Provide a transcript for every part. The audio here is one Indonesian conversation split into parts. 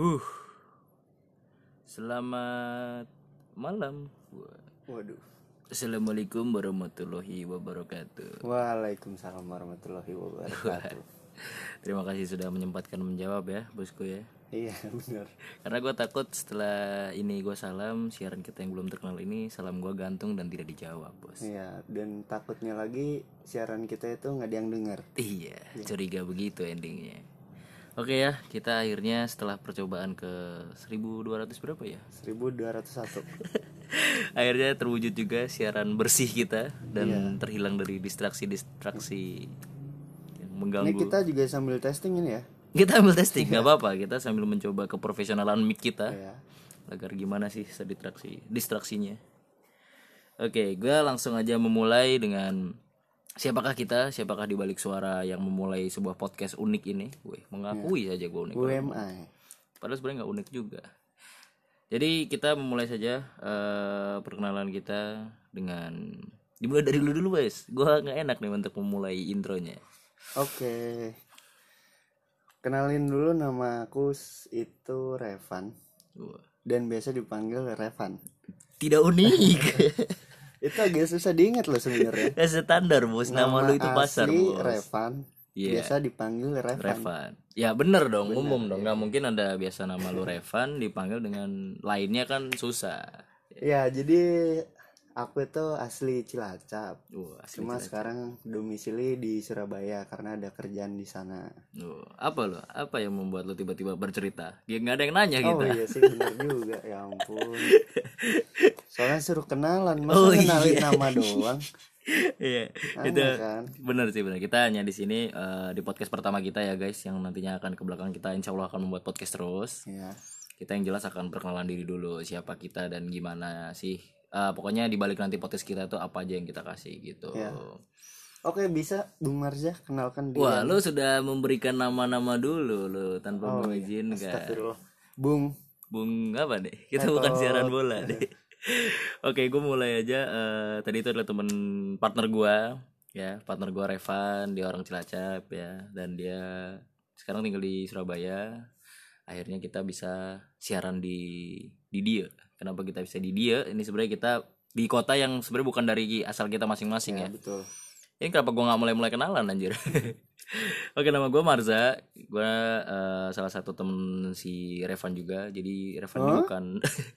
Huh. Selamat malam. Waduh. Assalamualaikum warahmatullahi wabarakatuh. Waalaikumsalam warahmatullahi wabarakatuh. Terima kasih sudah menyempatkan menjawab ya, bosku ya. iya benar. Karena gue takut setelah ini gue salam siaran kita yang belum terkenal ini salam gue gantung dan tidak dijawab bos. Iya dan takutnya lagi siaran kita itu nggak ada yang dengar. Iya, curiga begitu endingnya. Oke ya, kita akhirnya setelah percobaan ke 1200 berapa ya? 1201. akhirnya terwujud juga siaran bersih kita dan terhilang dari distraksi-distraksi yang Ini mengganggu. kita juga sambil testing ini ya. Kita ambil testing, nggak apa-apa. Kita sambil mencoba keprofesionalan mic kita Iya. agar gimana sih sedistraksi distraksinya. Oke, gue langsung aja memulai dengan siapakah kita, siapakah di balik suara yang memulai sebuah podcast unik ini. Wih, mengakui saja gue unik. UMI. Padahal sebenarnya nggak unik juga. Jadi kita memulai saja eh, perkenalan kita dengan dimulai dari dulu dulu guys. Gua nggak enak nih untuk memulai intronya. Oke. Kenalin dulu nama aku itu Revan Wah, dan biasa dipanggil Revan. Tidak unik. Itu agak susah diingat loh sebenarnya. ya standar bos. Nama, lu itu pasar bos. Revan. Iya. Biasa dipanggil Revan. Revan. Ya bener dong, umum dong. Nggak mungkin ada biasa nama lu Revan dipanggil dengan lainnya kan susah. Ya, jadi aku itu asli Cilacap. Wah, asli Cuma sekarang domisili di Surabaya karena ada kerjaan di sana. Duh, apa lo? Apa yang membuat lo tiba-tiba bercerita? Ya nggak ada yang nanya Oh gitu. iya sih bener juga, ya ampun. Soalnya suruh kenalan, masa Oh, kenalin iya. nama doang. Iya, itu kan? bener sih bener. Kita hanya di sini eh, di podcast pertama kita ya guys, yang nantinya akan ke belakang kita insya Allah akan membuat podcast terus. Ya. Kita yang jelas akan perkenalan diri dulu, siapa kita dan gimana sih. Eh, pokoknya di balik nanti podcast kita tuh apa aja yang kita kasih gitu. Iya. Oke, bisa Bung Marza kenalkan dia. Wah, lo sudah memberikan nama-nama dulu lo tanpa Oh, iya. mengizinkan. Astagfirullah. Bung. Bung apa deh? Kita bukan siaran bola deh. Oke, gue mulai aja. Eh, tadi itu adalah temen partner gue, ya partner gue Revan, dia orang Cilacap ya, dan dia sekarang tinggal di Surabaya. Akhirnya kita bisa siaran di di dia. Kenapa kita bisa di dia? Ini sebenarnya kita di kota yang sebenarnya bukan dari asal kita masing-masing ya. Ya, betul. Ini kenapa gue nggak mulai-mulai kenalan anjir? Oke nama gue Marza, gue eh, salah satu temen si Revan juga. Jadi Revan ini bukan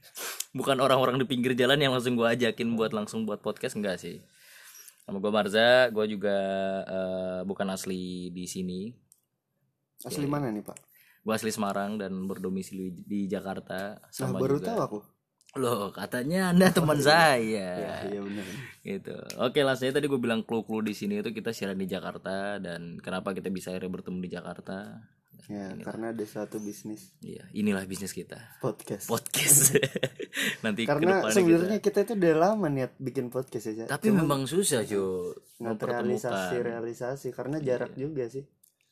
bukan orang-orang di pinggir jalan yang langsung gue ajakin buat langsung buat podcast enggak sih. Nama gue Marza, gue juga eh, bukan asli di sini. Asli mana nih, Pak? Gue asli Semarang dan berdomisili di Jakarta. Nah, Sama baru juga. tahu aku. Loh katanya anda teman saya. Ya, iya benar. gitu. Oke langsung aja tadi gue bilang clue-clue di sini itu kita siaran di Jakarta dan kenapa kita bisa akhirnya bertemu di Jakarta. Ya, karena ada suatu bisnis. Iya inilah bisnis kita. Podcast. podcast. Nanti karena sebenarnya kita itu udah lama niat bikin podcast ya, kita Cak. tapi memang susah cuy nggak realisasi realisasi karena jarak juga sih.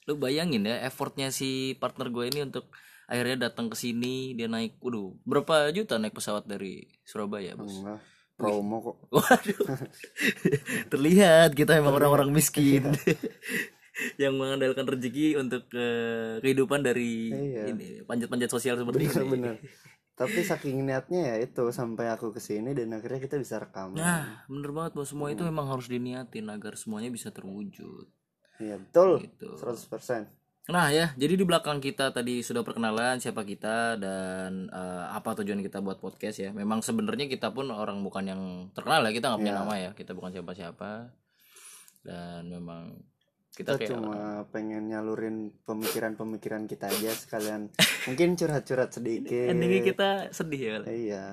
Lu bayangin ya effortnya si partner gue ini untuk akhirnya datang ke sini dia naik waduh berapa juta naik pesawat dari Surabaya bos? Enggak, promo kok. Waduh, terlihat kita emang orang-orang miskin. Yang mengandalkan rezeki untuk eh, kehidupan dari Iya. ini panjat-panjat sosial seperti ini. bener tapi saking niatnya ya itu sampai aku ke sini dan akhirnya kita bisa rekaman. Nah, bener banget bos. Semua itu memang harus diniatin agar semuanya bisa terwujud. iya betul. Gitu. 100% Nah ya, jadi di belakang kita tadi sudah perkenalan siapa kita dan eh, apa tujuan kita buat podcast ya. Memang sebenarnya kita pun orang bukan yang terkenal ya, kita nggak punya nama ya, kita bukan siapa-siapa. Dan memang kita kita kayak cuma pengen nyalurin pemikiran-pemikiran kita aja sekalian. Mungkin curhat-curhat sedikit. Endingnya kita sedih ya. iya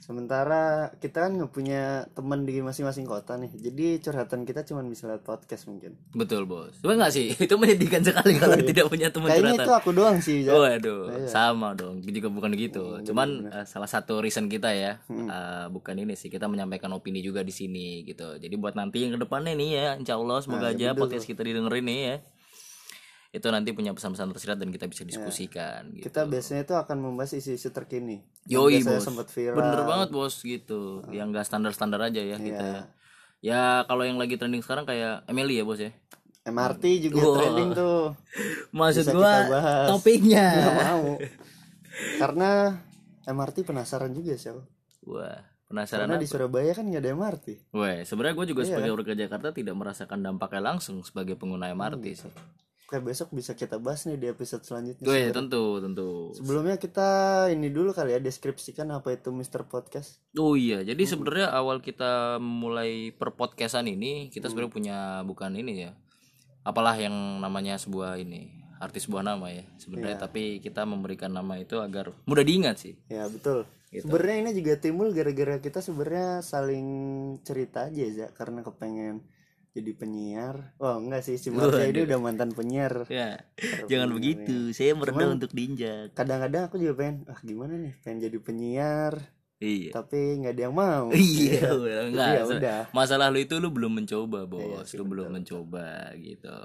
sementara kita kan nggak punya teman di masing-masing kota nih jadi curhatan kita cuma bisa lewat podcast mungkin Betul bos. Cuma nggak sih? Itu menyedihkan sekali kalau tidak punya teman kayaknya curhatan. itu aku doang sih Ja. Waduh, sama dong. Juga bukan gitu. Cuman eh, salah satu reason kita ya, eh, bukan ini sih. Kita menyampaikan opini juga di sini gitu. Jadi buat nanti yang ke depannya nih ya, insya Allah semoga aja podcast kita didengerin nih ya. Itu nanti punya pesan-pesan tersirat dan kita bisa diskusikan. Gitu. kita biasanya itu akan membahas isu-isu terkini Yoi bos. sempat viral Bener banget bos gitu. Yang gak standar-standar aja ya kita. Iya. ya. Ya kalau yang lagi trending sekarang kayak Emily ya bos ya. MRT juga Wah. trending tuh Maksud Bisa gua topiknya. mau karena MRT penasaran juga sih aku. Wah, penasaran karena apa? di Surabaya kan nggak ada MRT Wah, sebenarnya gue juga Iya. sebagai warga Jakarta tidak merasakan dampaknya langsung sebagai pengguna MRT Hmm. sih. Kayak besok bisa kita bahas nih di episode selanjutnya Gue tentu tentu. sebelumnya kita ini dulu kali ya deskripsikan apa itu Mr. Podcast Oh iya, jadi sebenarnya awal kita mulai per podcastan ini kita sebenarnya punya bukan ini ya. Apalah yang namanya sebuah ini artis sebuah nama ya sebenarnya tapi kita memberikan nama itu agar mudah diingat sih. ya betul Gitu. sebenarnya ini juga timbul gara-gara kita sebenarnya saling cerita aja ya karena kepengen jadi penyiar oh enggak sih si Marcia ini udah mantan penyiar Ya, jangan begitu. Saya merendah untuk diinjak. kadang-kadang aku juga pengen ah gimana nih pengen jadi penyiar Iya. tapi nggak ada yang mau Iya, Jadi enggak. ya udah Masalah lu itu lu belum mencoba, Bos. Iya sih, lu belum mencoba gitu.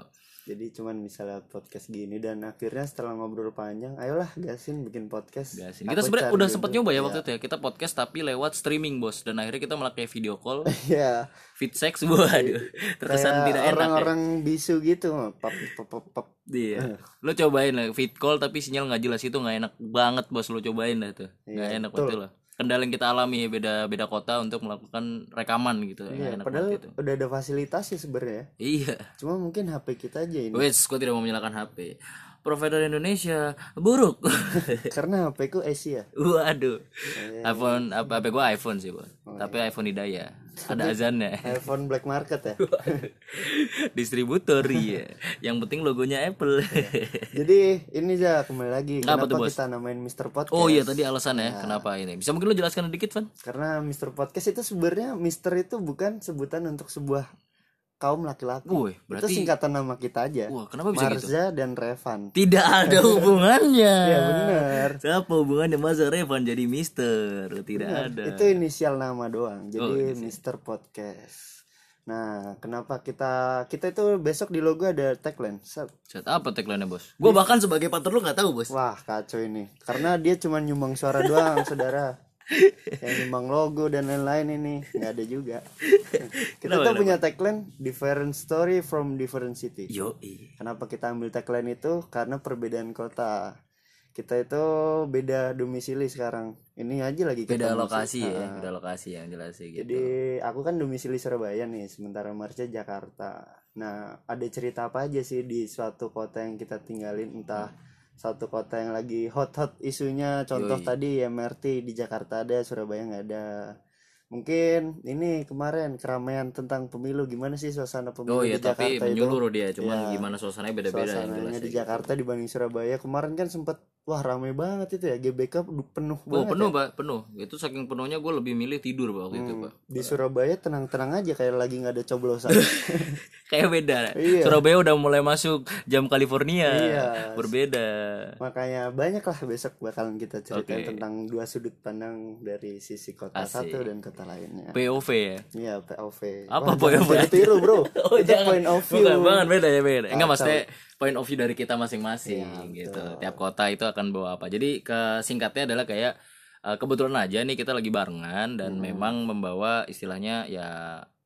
Jadi cuman misalnya podcast gini dan akhirnya setelah ngobrol panjang ayolah gasin bikin podcast Gasin. Kita sebenarnya udah dulu. sempat nyoba ya Iya. waktu itu ya. Kita podcast tapi lewat streaming, Bos. Dan akhirnya kita malah kayak video call, ya feed sex waduh. Terkesan kayak tidak enak ya. orang-orang bisu gitu pap pap pap, pap. Iya. Lo cobain lah feed call tapi sinyal nggak jelas itu nggak enak banget, Bos. Lo cobain lah tuh. Nggak Iya, enak betul. betul lah. Kendala yang kita alami ya beda beda kota untuk melakukan rekaman gitu. Iya, enak padahal itu. udah ada fasilitas sih sebenarnya Iya. cuma mungkin HP kita aja ini Wes, gue tidak mau menyalakan HP. Provider Indonesia buruk. karena HP ku Asia Waduh. Iya, iPhone apa HP gue iPhone sih, Bos. Oh, Tapi iPhone Hidayah. Ada azannya. iPhone black market ya Distributor iya. Yang penting logonya Apple. jadi ini aja kembali lagi Apa kenapa tuh, Bos? kita namain Mr. Podcast oh iya tadi alasan ya kenapa ini. Bisa mungkin lo jelaskan sedikit, Van? karena Mr. Podcast itu sebenarnya Mister itu bukan sebutan untuk sebuah kaum laki-laki Woi, itu berarti singkatan nama kita aja Wah, kenapa bisa gitu? Marza dan Revan Tidak ada hubungannya. ya bener Siapa hubungannya masa Revan jadi Mister? Tidak ada. itu inisial nama doang jadi Oh, Mr. Podcast nah kenapa kita kita itu besok di logo ada tagline Set. Set, apa tagline-nya, Bos? Gua bahkan sebagai partner lu nggak tahu, Bos. Wah kacau ini Karena dia cuma nyumbang suara doang saudara Yang nyumbang logo dan lain-lain ini. Nggak ada juga. Kita tuh punya tagline Different story from different city. Yo, Kenapa kita ambil tagline itu? Karena perbedaan kota. Kita itu beda domisili sekarang. Ini aja lagi beda ketemu lokasi ya, Ah. beda lokasi yang jelas sih gitu. Jadi aku kan domisili Surabaya nih Sementara Marcia Jakarta. Nah ada cerita apa aja sih di suatu kota yang kita tinggalin? Entah satu kota yang lagi hot-hot isunya Contoh Yoi. tadi MRT di Jakarta ada Surabaya nggak ada Mungkin ini kemarin keramaian tentang pemilu Gimana sih suasana pemilu Oh iya, di tapi Jakarta itu menyeluruh dia, cuman Ya. gimana suasananya beda-beda yang jelas Suasananya di. Jakarta dibanding Surabaya Kemarin kan sempet Wah rame banget itu ya GBK penuh Oh banget penuh ya. pak, penuh. Itu saking penuhnya gue lebih milih tidur pak waktu itu Hmm, pak. Di Surabaya tenang-tenang aja kayak lagi nggak ada coblosan Kayak beda. Iya. Surabaya udah mulai masuk jam California. Iya. Berbeda. Makanya banyak lah besok bakalan kita ceritain Oke. tentang dua sudut pandang dari sisi kota Asik. satu dan kota lainnya. POV ya. Iya POV. Apa Wah, jangan POV? Tiru bro. Oh Itu jangan. point of view. Bukan banget beda ya beda. Enggak maksudnya point of view dari kita masing-masing Iya, gitu. betul. Tiap kota itu akan bawa apa. Jadi ke singkatnya adalah kayak eh, kebetulan aja nih kita lagi barengan dan Hmm. memang membawa istilahnya ya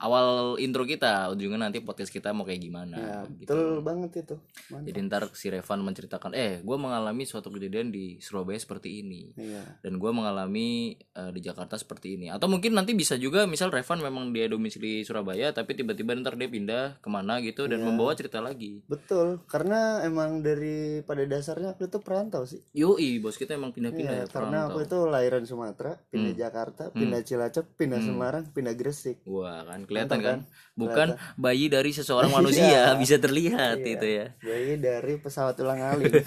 awal intro kita ujungnya nanti podcast kita mau kayak gimana Ya, gitu. betul banget itu. Mantap. Jadi ntar si Revan menceritakan, eh gue mengalami suatu kejadian di Surabaya seperti ini Iya. dan gue mengalami eh, di Jakarta seperti ini. Atau mungkin nanti bisa juga, misal Revan memang dia domisili Surabaya, tapi tiba-tiba ntar dia pindah ke mana gitu dan Iya. membawa cerita lagi. Betul, karena emang dari pada dasarnya aku itu perantau sih. Yoi, bos kita emang Iya, pindah-pindah ya karena aku itu lahiran Sumatera, pindah Jakarta, pindah Cilacap, pindah Semarang, pindah Gresik. Wah kan kelihatan Mantap kan, bukan bayi dari seseorang manusia bisa terlihat Iya. itu ya. Jadi dari pesawat ulang alik.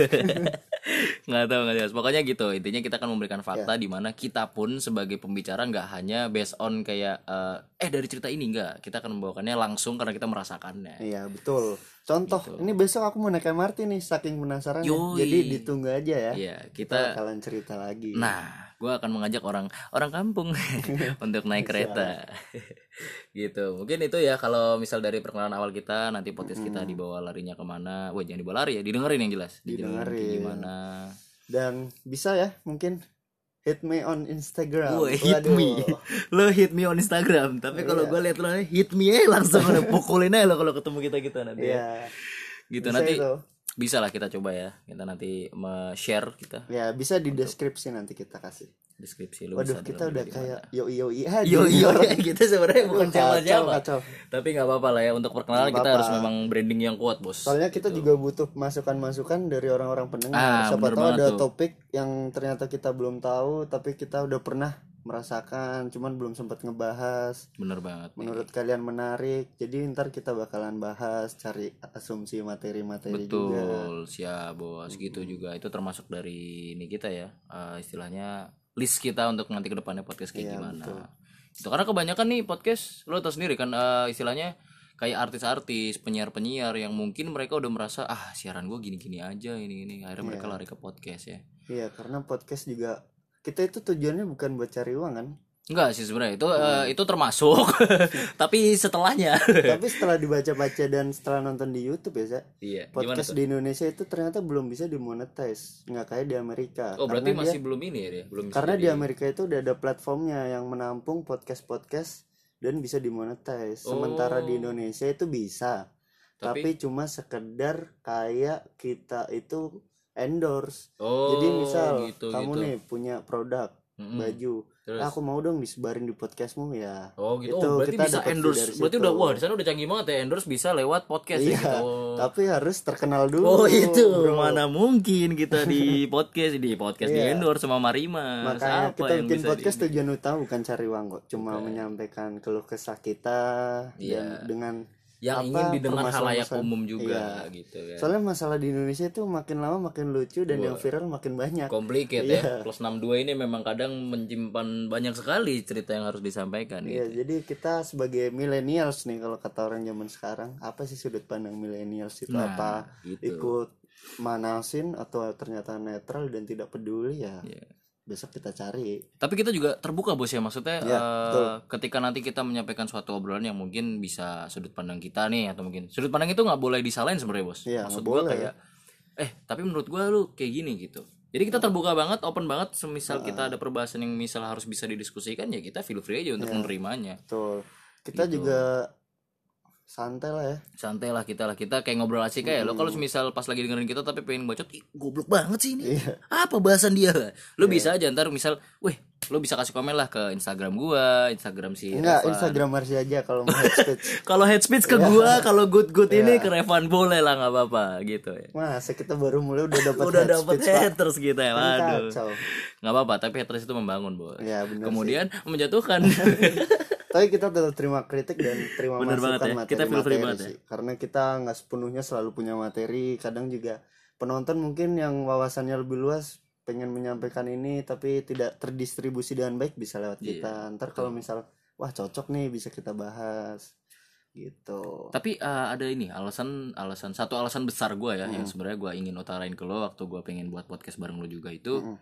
nggak tahu nggak jelas pokoknya gitu intinya kita akan memberikan Ya. fakta di mana kita pun sebagai pembicara nggak hanya based on kayak eh, eh dari cerita ini nggak kita akan membawakannya langsung karena kita merasakannya Iya betul. Contoh, ini besok aku mau naik MRT nih, saking penasaran. Yoi. Jadi ditunggu aja ya. Iya Kita kita bakalan cerita lagi. nah gue akan mengajak orang orang kampung untuk naik kereta gitu mungkin itu ya kalau misal dari perkenalan awal kita nanti podcast Hmm. kita dibawa larinya ke mana wah jangan dibawa lari ya didengerin yang jelas Didengerin gimana Dan bisa ya, mungkin hit me on Instagram. Woi, hit Waduh. me. lo hit me on Instagram tapi kalau Iya. gue lihat lo hit me langsung lo pukulin aja lo kalau ketemu kita kita nanti Iya. gitu Bisa nanti itu. bisa lah kita coba ya kita nanti share kita Ya bisa di deskripsi nanti kita kasih. Deskripsi lu Waduh bisa kita udah kayak yo yo aja. yo yo kita sebenarnya bukan siapa siapa tapi nggak apa-apa lah ya untuk perkenalan kita harus memang branding yang kuat bos Soalnya kita juga butuh masukan-masukan dari orang-orang pendengar. Ah, Siapa tahu ada tuh. topik yang ternyata kita belum tahu tapi kita udah pernah merasakan, cuman belum sempat ngebahas. bener banget nih. Menurut kalian menarik, jadi ntar kita bakalan bahas, cari asumsi materi-materi juga. betul siap bos gitu juga itu termasuk dari ini kita ya eh, istilahnya list kita untuk nanti ke depannya podcast kayak gimana. itu karena kebanyakan nih podcast lo tau sendiri kan eh, istilahnya kayak artis-artis penyiar-penyiar yang mungkin mereka udah merasa ah siaran gue gini-gini aja ini ini. Akhirnya mereka lari ke podcast ya. Iya, karena podcast juga kita itu tujuannya bukan buat cari uang kan. Enggak sih sebenarnya itu eh, itu termasuk tapi setelahnya tapi setelah dibaca-baca dan setelah nonton di YouTube ya, Za, iya podcast di Indonesia itu ternyata belum bisa dimonetize, nggak kayak di Amerika. oh berarti Karena masih belum ini ya dia? belum karena di Amerika itu udah ada platformnya yang menampung podcast-podcast dan bisa dimonetize. Sementara di Indonesia itu bisa, Oh. Tapi- tapi, cuma sekedar kayak kita itu endorse. oh Jadi misal gitu, kamu gitu. nih punya produk Mm-mm. baju, Terus? "Ah, aku mau dong disebarin di podcastmu ya. Oh gitu. Itu oh, berarti kita bisa endorse. Berarti situ. udah wah di sana udah canggih banget ya endorse bisa lewat podcast ya Iya, gitu. Oh. Tapi harus terkenal dulu. Oh itu bro. mana mungkin kita di podcast di podcast di Iya. endorse sama Marima. Makanya Siapa kita yang bikin bisa podcast di- tujuan utama bukan cari uang kok, cuma menyampaikan keluh kesah kita Iya. dan dengan yang apa, ingin didengar halayak umum juga Iya. gitu kan. Soalnya masalah di Indonesia itu makin lama makin lucu dan yang viral makin banyak. Complicated Iya. ya. Plus 62 ini memang kadang menyimpan banyak sekali cerita yang harus disampaikan Iya, gitu. jadi kita sebagai millennials nih kalau kata orang zaman sekarang, apa sih sudut pandang millennials itu Nah, apa? gitu. Ikut manasin atau ternyata netral dan tidak peduli ya. Iya. Besok kita cari. Tapi kita juga terbuka bos ya maksudnya Iya, eh, ketika nanti kita menyampaikan suatu obrolan yang mungkin bisa sudut pandang kita nih atau mungkin sudut pandang itu nggak boleh disalahin sebenarnya bos. Iya, Maksud boleh. kayak eh tapi menurut gua lu kayak gini gitu. Jadi kita terbuka banget, open banget. Semisal kita ada perbahasan yang misal harus bisa didiskusikan ya kita feel free aja untuk Iya. menerimanya. Betul. Kita Gitu. juga santai lah ya. Santai lah kita lah. Kita kayak ngobrol asik kayak lo kalau misal pas lagi dengerin kita tapi pengen bacot, Ih, goblok banget sih ini. Iya. Apa bahasan dia? Lo bisa aja ntar misal, weh lo bisa kasih komen lah ke Instagram gua, Instagram si Enggak, Revan. Instagram Marsi aja kalau mau head speech. kalau head speech ke gua kalau good good ini ke Revan boleh lah nggak apa-apa gitu ya. Masa kita baru mulai udah dapat udah dapat haters kita ya waduh. Nggak apa-apa tapi haters itu membangun bos. Ya, kemudian menjatuhkan Tapi kita tetap terima kritik dan terima Bener masukan banget ya. materi Kita feel free banget ya. sih. Karena kita nggak sepenuhnya selalu punya materi. Kadang juga penonton mungkin yang wawasannya lebih luas pengen menyampaikan ini tapi tidak terdistribusi dengan baik bisa lewat Iya, kita. Ntar kalau misal wah cocok nih bisa kita bahas gitu. tapi eh, ada ini alasan alasan satu alasan besar gua ya Hmm. yang sebenarnya gua ingin utarain ke lo waktu gua pengen buat podcast bareng lo juga itu Mm-mm.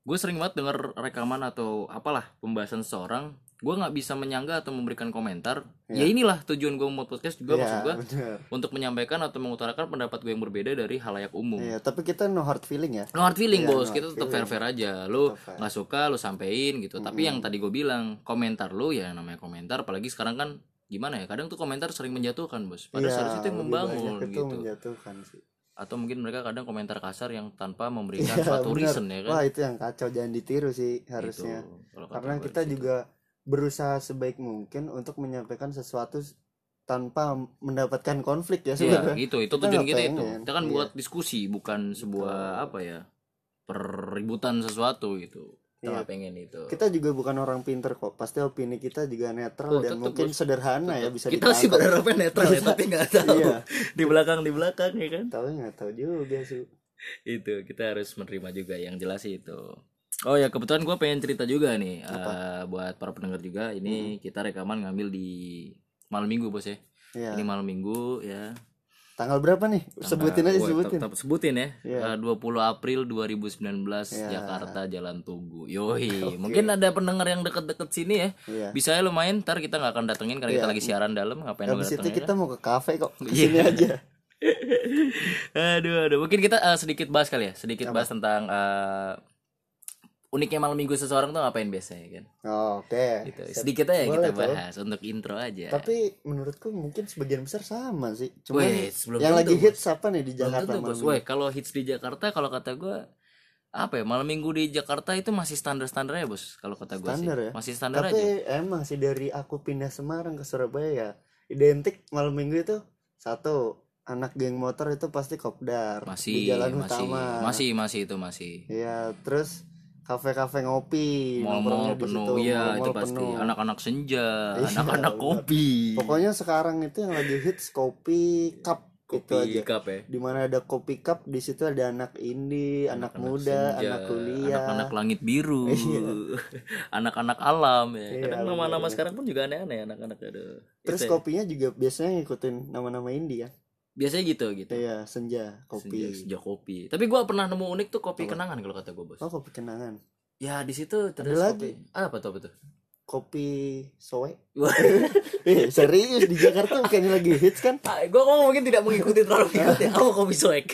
gue sering banget denger rekaman atau apalah pembahasan seseorang gue nggak bisa menyangga atau memberikan komentar ya inilah tujuan gue membuat podcast juga Iya, maksud gue bener. untuk menyampaikan atau mengutarakan pendapat gue yang berbeda dari halayak umum Iya, tapi kita no hard feeling ya. No hard feeling Iya, bos, no kita tetap fair fair aja. Fair. nggak suka, lu sampein gitu. Tapi yang tadi gue bilang komentar lu ya namanya komentar. Apalagi sekarang kan gimana ya? Kadang tuh komentar sering menjatuhkan bos. Padahal Iya, seharusnya itu yang membangun itu gitu. menjatuhkan sih. Atau mungkin mereka kadang komentar kasar yang tanpa memberikan Iya, suatu bener. reason ya kan. Wah, itu yang kacau jangan ditiru sih Gitu. harusnya. Kata karena kita di situ. Berusaha sebaik mungkin untuk menyampaikan sesuatu tanpa mendapatkan konflik ya Iya, sebenarnya. gitu. Itu Kita tujuan nggak kita itu. Kita kan Iya. buat diskusi, bukan sebuah apa ya? Peributan sesuatu gitu. Kita Iya. nggak pengen itu. Kita juga bukan orang pinter kok. Pasti opini kita juga netral Oh, dan tetep, mungkin Bos. sederhana ya bisa kita sih ditangkap. berharapnya netral ya, tapi nggak tahu. Iya. Di belakang di belakang ya kan. Tahu nggak tahu juga sih. itu kita harus menerima juga yang jelas sih itu oh ya kebetulan gue pengen cerita juga nih eh, buat para pendengar juga ini kita rekaman ngambil di malam minggu bos ya Iya. ini malam minggu ya Tanggal berapa nih? Sebutin aja sebutin. tetap sebutin ya Iya. Eh, 20 April 2019 Iya. Jakarta Jalan Tugu yoi mungkin ada pendengar yang deket-deket sini ya Iya. bisa ya lumayan ntar kita nggak akan datengin karena kita Iya. lagi siaran dalam ngapain Habis itu datengin kita mau ke kafe kok. Ke Iya. sini aja. aduh aduh mungkin kita eh, sedikit bahas kali ya sedikit bahas tentang eh, uniknya malam minggu seseorang tuh ngapain biasanya kan Oh, Oke. gitu sedikit aja Boleh kita tuh. bahas untuk intro aja Tapi menurutku mungkin sebagian besar sama sih. Cuman Weh, sebelum yang tentu, lagi hits apa nih di Jakarta tentu, malam? Weh, kalau hits di Jakarta kalau kata gue apa ya malam minggu di Jakarta itu masih standar standarnya bos kalau kata gue sih Standar ya? masih standar Tapi aja emang sih dari aku pindah Semarang ke Surabaya ya identik malam minggu itu satu anak geng motor itu pasti kopdar masih di jalan masih utama. masih masih itu masih Iya, terus kafe-kafe ngopi, nongkrongnya di penuh situ, iya itu pasti. anak-anak senja Iya, anak-anak kopi. Pokoknya sekarang itu yang lagi hits kopi cup itu aja. kopi cup ya? Di mana ada kopi cup di situ ada anak indie, anak, muda, senja, anak kuliah. anak-anak langit biru. Anak-anak alam ya. Iya, kadang nama-nama sekarang pun juga aneh-aneh anak-anak aduh Terus ya. kopinya juga biasanya ngikutin nama-nama indie kan. Biasanya gitu gitu Iya, senja, kopi. senja, senja kopi tapi gua pernah nemu unik tuh kopi kenangan kalau kata gue bos Oh, kopi kenangan. ya di situ terus lagi. kopi apa tuh apa tuh Kopi soe. Eh, serius di Jakarta bukannya lagi hits kan? gue kok mungkin tidak mengikuti terlalu mengikuti apa kopi soek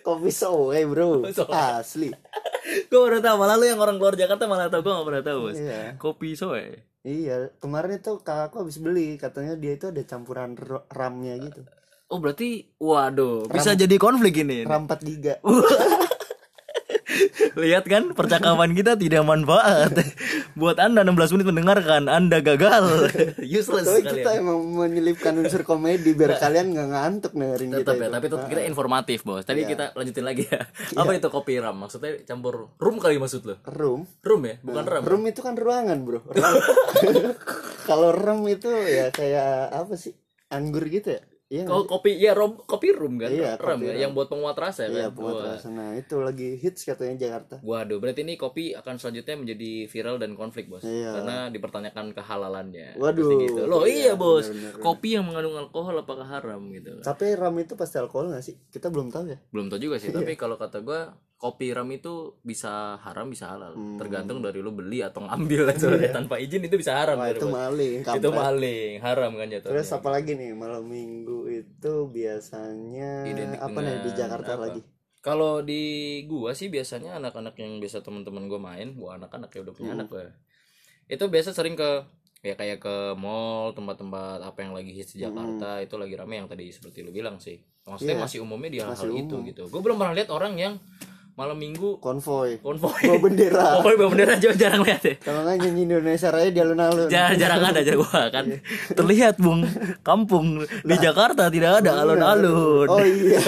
Kopi soe, Bro. Soe. Asli. gue baru tahu malah lu yang orang luar Jakarta malah tahu gue gak pernah tahu bos Iya. kopi soek Iya, kemarin itu kakakku habis beli, katanya dia itu ada campuran ramnya gitu. Oh berarti waduh bisa jadi konflik ini Ram 4 giga. lihat kan percakapan kita tidak manfaat buat anda 16 menit mendengarkan anda gagal useless Tapi kalian kita emang menyelipkan unsur komedi biar kalian nggak ngantuk dengerin kita tetap ya itu. tapi tetap kita informatif bos tadi Iya. kita lanjutin lagi ya apa itu kopi ram maksudnya campur rum kali maksud lo Room. rum ya bukan ram Room itu kan ruangan, Bro. Kalau room itu ya kayak apa sih? Anggur gitu ya? Iya. kalau kopi ya rom kopi rum kan Iya, ram kopi ya yang buat penguat rasa sih? Iya, kan buat Wah. rasa. Nah, itu lagi hits katanya Jakarta. Waduh, berarti ini kopi akan selanjutnya menjadi viral dan konflik, Bos. Iya. Karena dipertanyakan kehalalannya. Waduh, Pasti gitu. Loh, iya, iya, Bos. benar-benar. Kopi yang mengandung alkohol apakah haram gitu. Tapi ram itu pasti alkohol nggak sih? Kita belum tahu ya. Belum tahu juga Iya. sih, tapi kalau kata gua kopi ram itu bisa haram bisa halal. Hmm. Tergantung dari lu beli atau ngambil sebenarnya tanpa izin itu bisa haram. Wah, itu maling. itu kampret. maling, haram kan jatuhnya. Terus apa lagi nih malam minggu itu biasanya Identik apa nih di Jakarta apa? lagi? Kalau di gua sih biasanya anak-anak yang biasa teman-teman gua main, gua anak-anak ya udah Hmm. punya anak gua. Itu biasa sering ke ya kayak ke mall, tempat-tempat apa yang lagi hits di Jakarta itu lagi rame yang tadi seperti lu bilang sih. Maksudnya Hmm. Iya. masih umumnya di hal-hal itu umum. gitu. Gua belum pernah lihat orang yang malam minggu Konvoy. konvoy. Bawa bendera. Konvoy bawa bendera aja jarang lihat ya. Kalau nggak nyanyi Indonesia Raya di alun-alun. Jarang, jarang ada jarang gua kan. Terlihat Bung, kampung di Jakarta tidak ada alun-alun. Oh iya.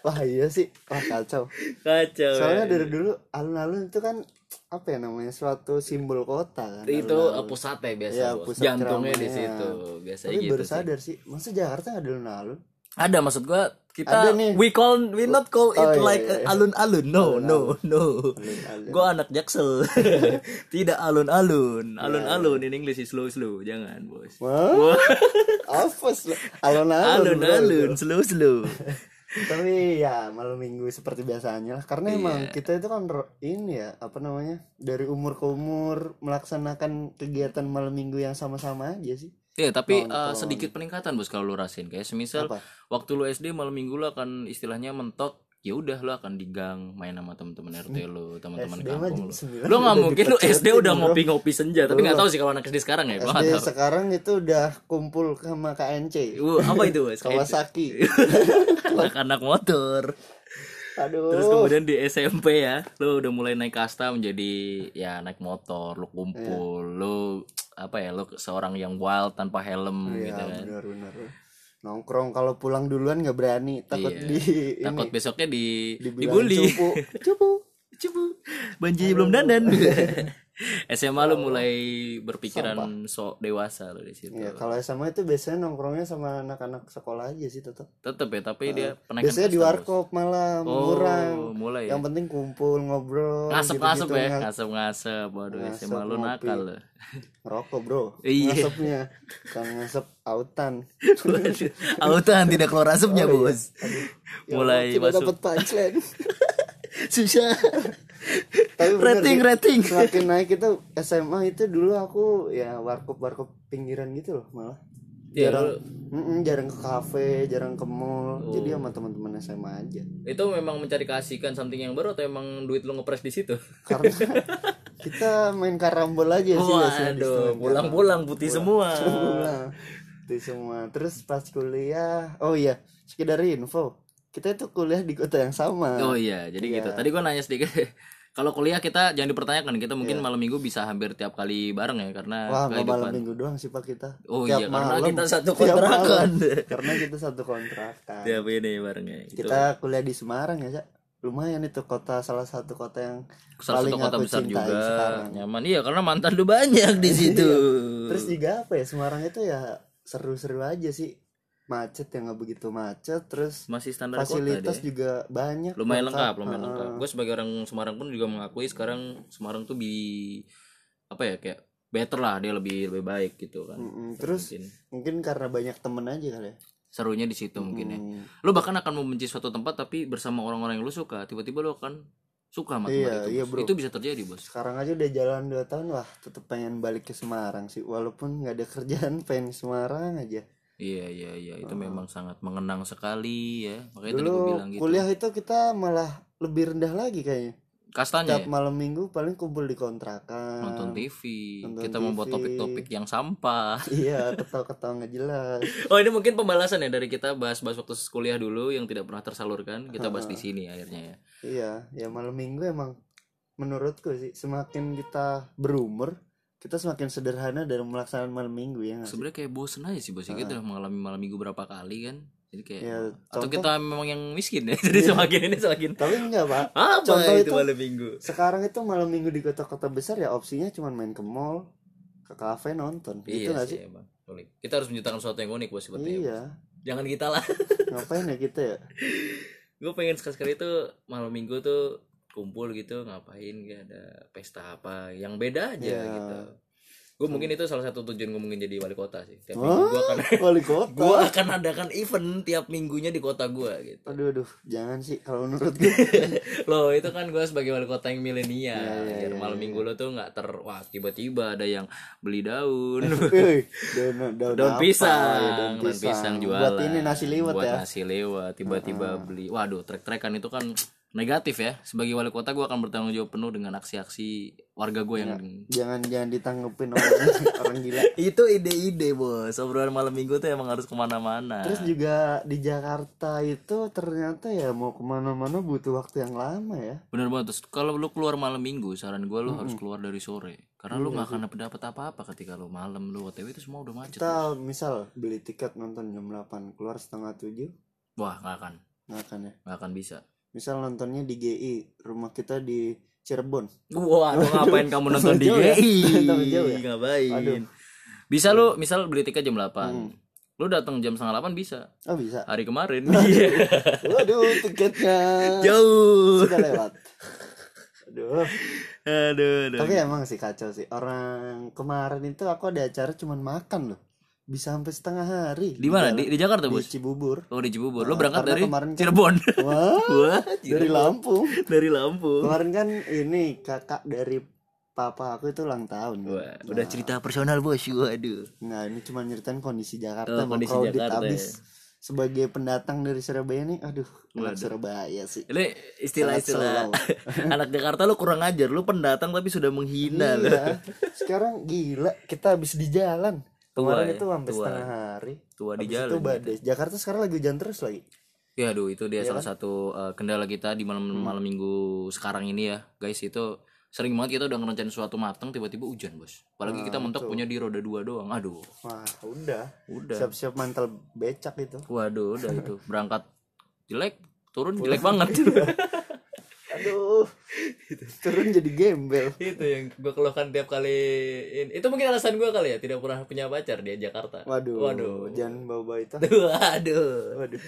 Wah iya sih. Wah kacau. Kacau. Soalnya ya. dari dulu alun-alun itu kan apa ya namanya suatu simbol kota kan. itu alun-alun. uh, pusatnya biasa Iya, bos. pusat jantungnya di situ biasanya Tapi gitu baru sih. sadar sih. Masa Jakarta nggak ada alun-alun? Ada maksud gua kita Ada nih. we call we not call it Oh, iya, like iya, iya. alun-alun no no no Alun-alun. gua anak jaksel tidak alun-alun alun-alun in English is slow slow jangan bos apa sih? Alun-alun. alun-alun slow slow Tapi ya malam minggu seperti biasanya lah. Karena Iya. emang kita itu kan ini ya apa namanya dari umur ke umur melaksanakan kegiatan malam minggu yang sama-sama aja sih. Ya tapi Nonton. uh, sedikit peningkatan bos kalau lu rasain kayak semisal Apa? waktu lu SD malam minggu lu akan istilahnya mentok ya udah lu akan di gang main sama teman-teman RT lu teman-teman kampung sembilan lu nggak mungkin lu SD udah ngopi-ngopi senja tapi nggak tahu sih kalau anak SD sekarang ya SD sekarang itu udah kumpul sama KNC. Uh, apa itu Kawasaki. anak-anak motor Aduh. terus kemudian di SMP ya lu udah mulai naik kasta menjadi ya naik motor lu kumpul Iya. lu apa ya lu seorang yang wild tanpa helm Iya gitu kan benar benar. Nongkrong kalau pulang duluan nggak berani takut Iya. di takut ini besoknya di dibully cupu. Cupu. Cupu, banji belum dandan. SMA lu mulai berpikiran sok dewasa lo di situ. Iya, kalau SMA itu biasanya nongkrongnya sama anak-anak sekolah aja sih tetap. Tetep ya, tapi dia penaikan Biasanya di warkop malah Oh, murang. mulai ya. Yang penting kumpul ngobrol. Ngasep-ngasep gitu-gitu, ya, nggak- ngasep-ngasep. Waduh, Ngasep, SMA lu nakal lo. Ngerokok bro. Iya. Ngasepnya. Kan ngasep autan. Autan tidak keluar asapnya, Bos. Ya Mulai tidak masuk dapat punchline. susah. Tapi bener rating, sih, rating. Semakin naik itu SMA itu dulu aku ya warkop warkop pinggiran gitu loh malah. Iya, Jarang lu Mm-mm, jarang ke kafe jarang ke mall jadi sama teman-teman SMA aja itu memang mencari keasikan something yang baru atau emang duit lu ngepres di situ karena kita main karambol aja sih waduh setengah pulang-pulang putih semua Pulang. Itu semua. Terus pas kuliah, oh iya, sekedar info. Kita itu kuliah di kota yang sama. oh iya jadi gitu tadi gua nanya sedikit kalau kuliah kita jangan dipertanyakan kita mungkin malam minggu bisa hampir tiap kali bareng ya karena Wah, nggak malam minggu doang sih Pak kita. Oh Tiap iya, karena malam, kita satu kontrakan. karena kita satu kontrakan. tiap ini barengnya itu Kita kuliah di Semarang ya, Cak. Lumayan itu kota salah satu kota yang salah paling satu kota besar juga sekarang. nyaman iya karena mantan lu banyak di situ Terus juga apa ya? Semarang itu ya seru-seru aja sih. Macet yang nggak begitu macet, terus masih standar kota fasilitas deh juga banyak. lumayan lengkap. lengkap lumayan Heeh. lengkap gue sebagai orang Semarang pun juga mengakui sekarang Semarang tuh bi apa ya kayak better lah dia lebih lebih baik gitu kan Mm-mm. Terus mungkin mungkin karena banyak temen aja kali ya. serunya di situ mungkin ya Hmm. lu bahkan akan membenci suatu tempat tapi bersama orang-orang yang lu suka tiba-tiba lu akan suka sama Iya, itu iya, bro. itu bisa terjadi bos sekarang aja udah jalan 2 tahun wah tetep pengen balik ke Semarang sih walaupun nggak ada kerjaan pengen Semarang aja iya iya iya. Itu memang sangat mengenang sekali ya. Makanya tadi gue dulu bilang gitu. kuliah itu kita malah lebih rendah lagi kayaknya. Kastanya tiap ya? malam minggu paling kumpul di kontrakan nonton TV nonton kita membuat TV. topik-topik yang sampah. Iya ketawa-ketawa nggak jelas. Oh ini mungkin pembalasan ya dari kita bahas-bahas waktu kuliah dulu yang tidak pernah tersalurkan. Kita bahas di sini akhirnya ya. iya ya malam minggu emang menurutku sih semakin kita berumur kita semakin sederhana dalam melaksanakan malam minggu ya sih? Sebenarnya kayak bosen aja sih bos kita udah mengalami malam minggu berapa kali kan. Jadi kayak Ya, atau contoh- kita memang yang miskin ya. Jadi semakin ini semakin tapi enggak pak apa Contoh itu itu- malam minggu. sekarang itu malam minggu di kota-kota besar ya opsinya cuma main ke mall ke kafe nonton Iya gitu nggak sih, sih emang. Unik. Kita harus menciptakan sesuatu yang unik bos sepertinya. iya Jangan kita lah. ngapain ya kita ya gue pengen sekali-sekali tuh malam minggu tuh kumpul gitu ngapain gak ada pesta apa yang beda aja Iya. gitu. Gue mungkin itu salah satu tujuan gue mungkin jadi wali kota sih. Tiap minggu gue akan wali kota? Gue akan adakan event tiap minggunya di kota gue gitu. Aduh aduh jangan sih kalau menurut gue loh itu kan gue sebagai wali kota yang milenial. Iya, iya, biar iya, malam minggu lo tuh nggak ter wah tiba-tiba ada yang beli daun. Wih, daun, daun, daun pisang, ya, daun pisang jualan. Buat ini nasi liwet buat ya? nasi lewat tiba-tiba beli. Waduh trek-trekan itu kan negatif ya. Sebagai wali kota gue akan bertanggung jawab penuh dengan aksi-aksi warga gue yang jangan jangan ditanggepin orang orang gila. Itu ide-ide bos. Obrolan malam minggu tuh emang harus ke mana-mana. Terus juga di Jakarta itu ternyata ya mau ke mana-mana butuh waktu yang lama ya. Bener banget. Terus kalau lu keluar malam minggu saran gue lu harus keluar dari sore. Karena lu nggak akan dapat apa-apa ketika lu malam lu OTW itu semua udah macet kita misal beli tiket nonton jam 8 keluar setengah tujuh. Wah nggak akan. Nggak akan ya? Nggak akan bisa misal nontonnya di GI rumah kita di Cirebon. Wah aduh ngapain kamu nonton di ya? GI ya? ngapain? Aduh. bisa lu misal beli tiket jam 8 lu datang jam setengah 8 bisa. Oh bisa? Hari kemarin. Iya. waduh tiketnya jauh. sudah lewat. Aduh. Aduh, aduh. tapi emang sih kacau sih. Orang kemarin itu aku ada acara cuman makan loh bisa sampai setengah hari. Di mana? Di, di Jakarta di bos? Cibubur. Oh di Cibubur. Lu Nah, berangkat dari kemarin kan- Cirebon? Wah wah dari Lampung. Dari Lampung. Kemarin kan ini kakak dari papa aku itu ulang tahun. Wah, udah cerita personal bos. Waduh. Nah ini cuma nyeritain kondisi Jakarta Oh, kondisi Jakarta abis ya. sebagai pendatang dari Surabaya nih aduh anak. Surabaya sih. Ini istilah-istilah. Anak Jakarta lu kurang ajar, lu pendatang tapi sudah menghina iya. sekarang gila kita habis di jalan kemarin Tua ya, itu sampai tua. setengah hari Tua di jalan. itu badai Jakarta sekarang lagi hujan terus lagi Ya aduh itu dia Iya salah kan? satu uh, kendala kita di malam Hmm. malam minggu sekarang ini ya, guys itu sering banget kita udah ngerencanain suatu matang tiba-tiba hujan bos. Apalagi Nah, kita mentok punya di roda dua doang. Aduh, wah udah udah. siap-siap mantel becak itu Waduh, udah itu berangkat jelek, turun jelek banget. aduh turun jadi gembel itu yang gue keluhkan tiap kali ini. Itu mungkin alasan gue kali ya tidak pernah punya pacar di Jakarta. waduh, Waduh. jangan bawa itu Waduh. waduh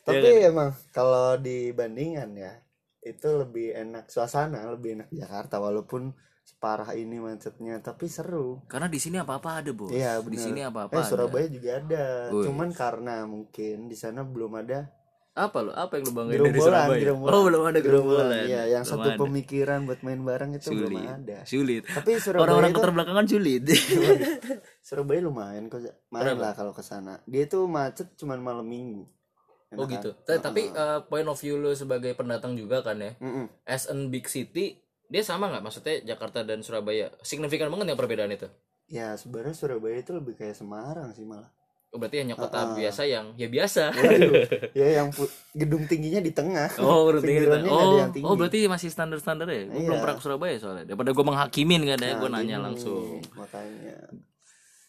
Iya tapi kan? emang kalau dibandingkan ya itu lebih enak suasana lebih enak Jakarta walaupun separah ini macetnya tapi seru Karena di sini apa-apa ada, Bos. Iya Di sini apa-apa eh ada. Surabaya juga ada Wih. cuman karena mungkin di sana belum ada Apa lo? Apa yang lu banggain dari gerombolan Surabaya? gerombolan Oh, belum ada gerombolan. iya yang Belum satu ada. pemikiran buat main bareng itu belum Sulit. ada Sulit. tapi Surabaya Orang-orang itu keterbelakangan sulit. Surabaya lumayan kok main lah kalau ke sana dia tuh macet cuman malam minggu oh gitu. Ta- Tapi eh, point of view lu sebagai pendatang juga kan ya. Mm-mm. As an big city, dia sama nggak? Maksudnya Jakarta dan Surabaya signifikan banget yang perbedaan itu. ya sebenarnya Surabaya itu lebih kayak Semarang sih malah Oh, berarti hanya kota biasa yang ya biasa. Waduh, ya yang gedung tingginya di tengah Oh, berarti Pinggirannya nggak ada oh, yang tinggi. oh, berarti masih standar-standar ya? Gue belum Iya. pernah ke Surabaya soalnya. Daripada gue menghakimin kan ya, gue nanya gini, langsung. makanya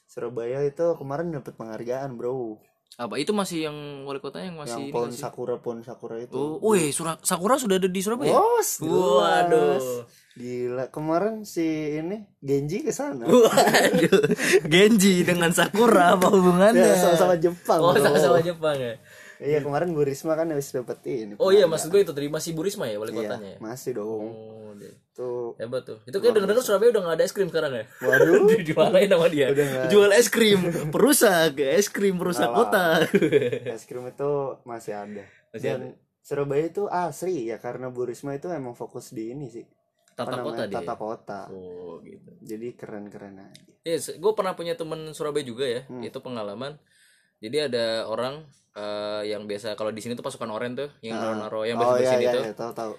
Surabaya itu kemarin dapat penghargaan bro Apa itu masih yang wali kotanya yang masih yang pohon nggak sih? sakura pohon sakura itu Oh, wih, Sura- Sakura sudah ada di Surabaya? Jelas. Waduh. Gila, kemarin si ini Genji ke sana. Waduh. Genji dengan Sakura apa hubungannya? Ya, sama-sama Jepang. Oh, sama-sama Jepang ya. Iya, kemarin Bu Risma kan habis dapet ini. Oh iya, maksud gue itu tadi masih Bu Risma ya wali Iya, kotanya ya. masih dong. Oh, deh. Tuh. Hebat tuh. Itu kayak denger-denger Surabaya udah gak ada es krim sekarang ya. Waduh. Dijualin sama dia. Udah. Jual es krim perusak, es krim perusak kota. Es krim itu masih ada. Masih Dan Surabaya itu asri ya karena Bu Risma itu emang fokus di ini sih. Tata Apa kota namanya? dia. Tata kota. Oh, gitu. Jadi keren-keren aja. Yes, gue pernah punya temen Surabaya juga ya. Hmm. Itu pengalaman. Jadi ada orang eh, yang biasa kalau di sini tuh pasukan oren tuh, yang naro-naro yang oh biasa iya sini iya, tuh. iya, tahu tahu.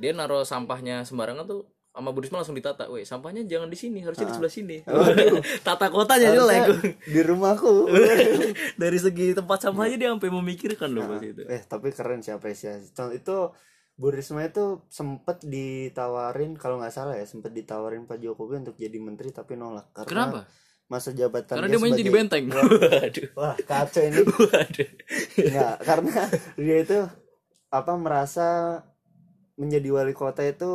Dia naro sampahnya sembarangan tuh sama Bu Risma langsung ditata. Weh, sampahnya jangan di sini, harusnya di sebelah sini. Tata kotanya jelek. Harusnya di rumahku. Dari segi tempat sampahnya dia sampai memikirkan loh pas itu. eh tapi keren sih apresiasi Contoh itu Bu Risma itu sempet ditawarin kalau nggak salah ya sempet ditawarin Pak Jokowi untuk jadi menteri tapi nolak karena Kenapa? Masa jabatan Karena dia main jadi benteng. Waduh. wah kacau ini Waduh. nggak karena dia itu apa merasa menjadi wali kota itu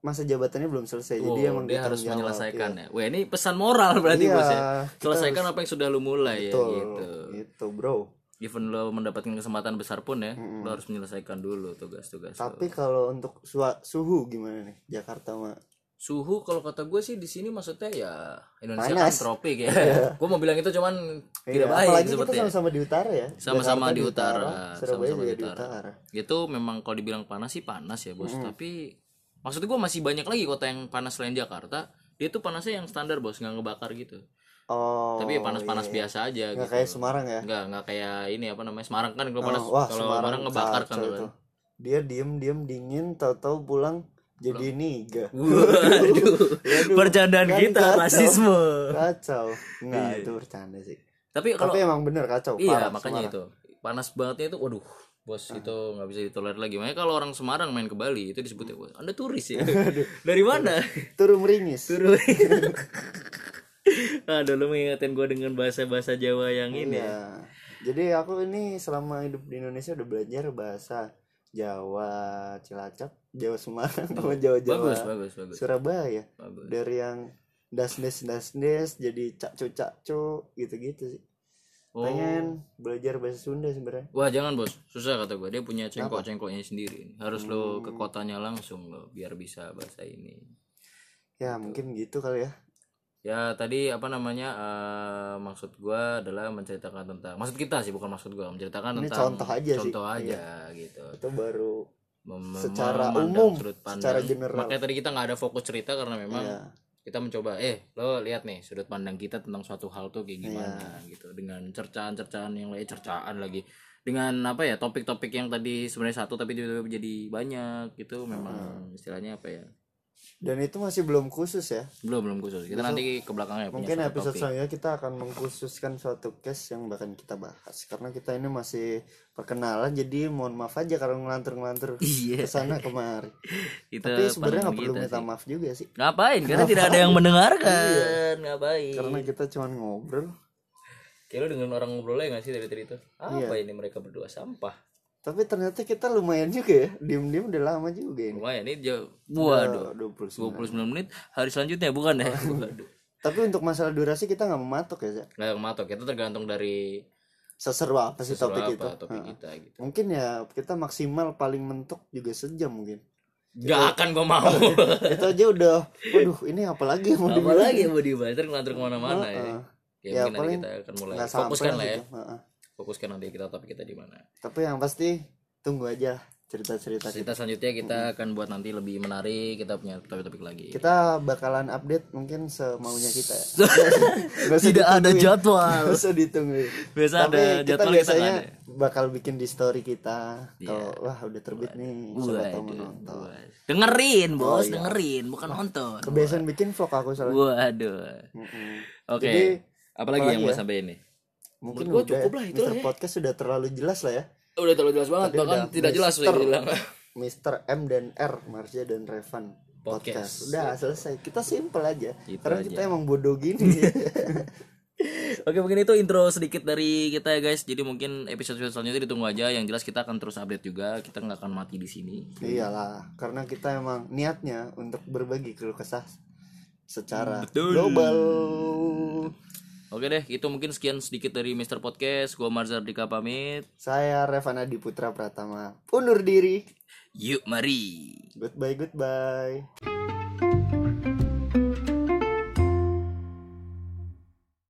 masa jabatannya belum selesai Oh, jadi emang dia harus jawab, menyelesaikan iya. ya. Wah, ini pesan moral berarti Iya, bos ya. Selesaikan apa yang sudah lu mulai Betul, ya gitu. itu bro Even lo mendapatkan kesempatan besar pun ya, lo harus menyelesaikan dulu tugas-tugas. tapi kalau untuk suhu gimana nih Jakarta mah Suhu kalau kata gue sih di sini maksudnya ya Indonesia Panas. kan tropik ya. gue mau bilang itu cuman tidak Iya, baik apalagi kita seperti sama-sama di utara ya sama-sama di utara, sama-sama di di utara. Itu memang kalau dibilang panas sih panas ya bos. Tapi maksud gue masih banyak lagi kota yang panas selain Jakarta. Dia tuh panasnya yang standar bos, nggak ngebakar gitu. oh Tapi ya panas-panas iya. biasa aja nggak gitu. kayak Semarang ya Nggak nggak kayak ini apa namanya Semarang kan kalau panas Oh, wah kalau Semarang Semarang ngebakar kan kan. dia diem diem dingin tahu-tahu pulang jadi niga. Waduh. Bercandaan kan kita kacau. rasisme. kacau. Nggak itu bercanda sih. Tapi Iya. kalau tapi emang bener kacau. Iya parah makanya Semarang. itu. Panas bangetnya itu waduh bos itu nggak bisa ditolerir lagi. Makanya kalau orang Semarang main ke Bali itu disebutnya "Wah, anda turis ya? Dari mana? Turun meringis. Turun aduh lu mengingatkan gue dengan bahasa-bahasa Jawa yang ini. Ya. Iya. Jadi aku ini selama hidup di Indonesia udah belajar bahasa Jawa, Cilacap, Jawa Semarang, sama Jawa Jawa. Bagus bagus bagus. Surabaya. bagus. Dari yang das des das des jadi cakcu cakcu gitu-gitu sih. oh. Pengen belajar bahasa Sunda sebenarnya. wah jangan bos. Susah kata gue dia punya cengkok cengkoknya sendiri. Harus lo ke kotanya langsung lo biar bisa bahasa ini. Ya mungkin gitu kali ya. Ya tadi apa namanya eh, maksud gua adalah menceritakan tentang maksud kita sih bukan maksud gua menceritakan Ini tentang contoh aja sih. Iya. contoh aja gitu Itu baru Mem- Secara umum, sudut pandang. secara general. makanya tadi kita nggak ada fokus cerita karena memang ya. kita mencoba eh lo lihat nih sudut pandang kita tentang suatu hal tuh kayak gimana Iya. gitu dengan cercaan-cercaan yang lain cercaan lagi dengan apa ya topik-topik yang tadi sebenarnya satu tapi tiba-tiba jadi banyak gitu memang istilahnya apa ya Dan itu masih belum khusus ya. belum belum khusus kita nanti ke belakangnya punya Mungkin suatu episode topik. selanjutnya kita akan mengkhususkan suatu case yang bahkan kita bahas karena kita ini masih perkenalan jadi mohon maaf aja kalau ngelantur-ngelantur iya ke sana kemari. itu Tapi sebenarnya nggak perlu minta sih. maaf juga sih ngapain karena tidak ada yang mendengarkan ngapain Iya. karena kita cuma ngobrol. kayak lu dengan orang ngobrolnya nggak sih dari tadi itu apa Iya. ini mereka berdua sampah Tapi ternyata kita lumayan juga ya. Diem-diem udah lama juga ini. lumayan ini jauh waduh Udah 29. 29 menit hari selanjutnya bukan ya waduh Tapi untuk masalah durasi kita nggak mematok ya, Zak. nggak matok kita tergantung dari Seseru apa sih topik itu? apa topik Heeh. kita gitu Mungkin ya kita maksimal paling mentok juga sejam mungkin. Gak akan gua mau itu aja udah, waduh ini apa lagi yang mau apa dibilang? lagi yang mau dibahas ntar ngelantur ke mana-mana ya Heeh. ya, Ya, mungkin paling nanti kita akan mulai fokuskan lah ya gitu. Heeh. Fokuskan nanti kita topik kita di mana Tapi yang pasti tunggu aja cerita-cerita kita. cerita selanjutnya kita akan buat nanti lebih menarik kita punya topik-topik lagi Kita bakalan update mungkin semaunya kita ya. Usah tidak ada jadwal Nggak usah ditungguin. Biasa Tapi ada kita jadwal, kita biasanya bakal bikin di story kita. Iya. Kalau wah udah terbit nih, siapa tahu mau nonton. Bos. dengerin bos dengerin bukan nonton Kebiasaan bikin vlog aku soalnya. waduh Mm-mm. oke Jadi, apalagi yang apalagi mau ya? sampai ini Mungkin gua udah cukup ya. lah, itu lah ya. Podcast sudah terlalu jelas lah ya. udah terlalu jelas banget Tadi bahkan tidak jelas Mister. udah bilang Mr. M dan R, Marsha dan Revan Podcast. podcast. Udah selesai. Kita simple aja. Gitu Karena aja. kita emang bodoh gini. Oke mungkin itu intro sedikit dari kita ya guys. Jadi mungkin episode selanjutnya ditunggu aja. Yang jelas kita akan terus update juga. Kita nggak akan mati di sini. Iyalah, karena kita emang niatnya untuk berbagi keluh kesah secara Betul. global. Oke deh, itu mungkin sekian sedikit dari Mr. Podcast. Gua Marzar Dika pamit. Saya Revana Diputra Pratama. Undur diri. Yuk mari. Goodbye, goodbye.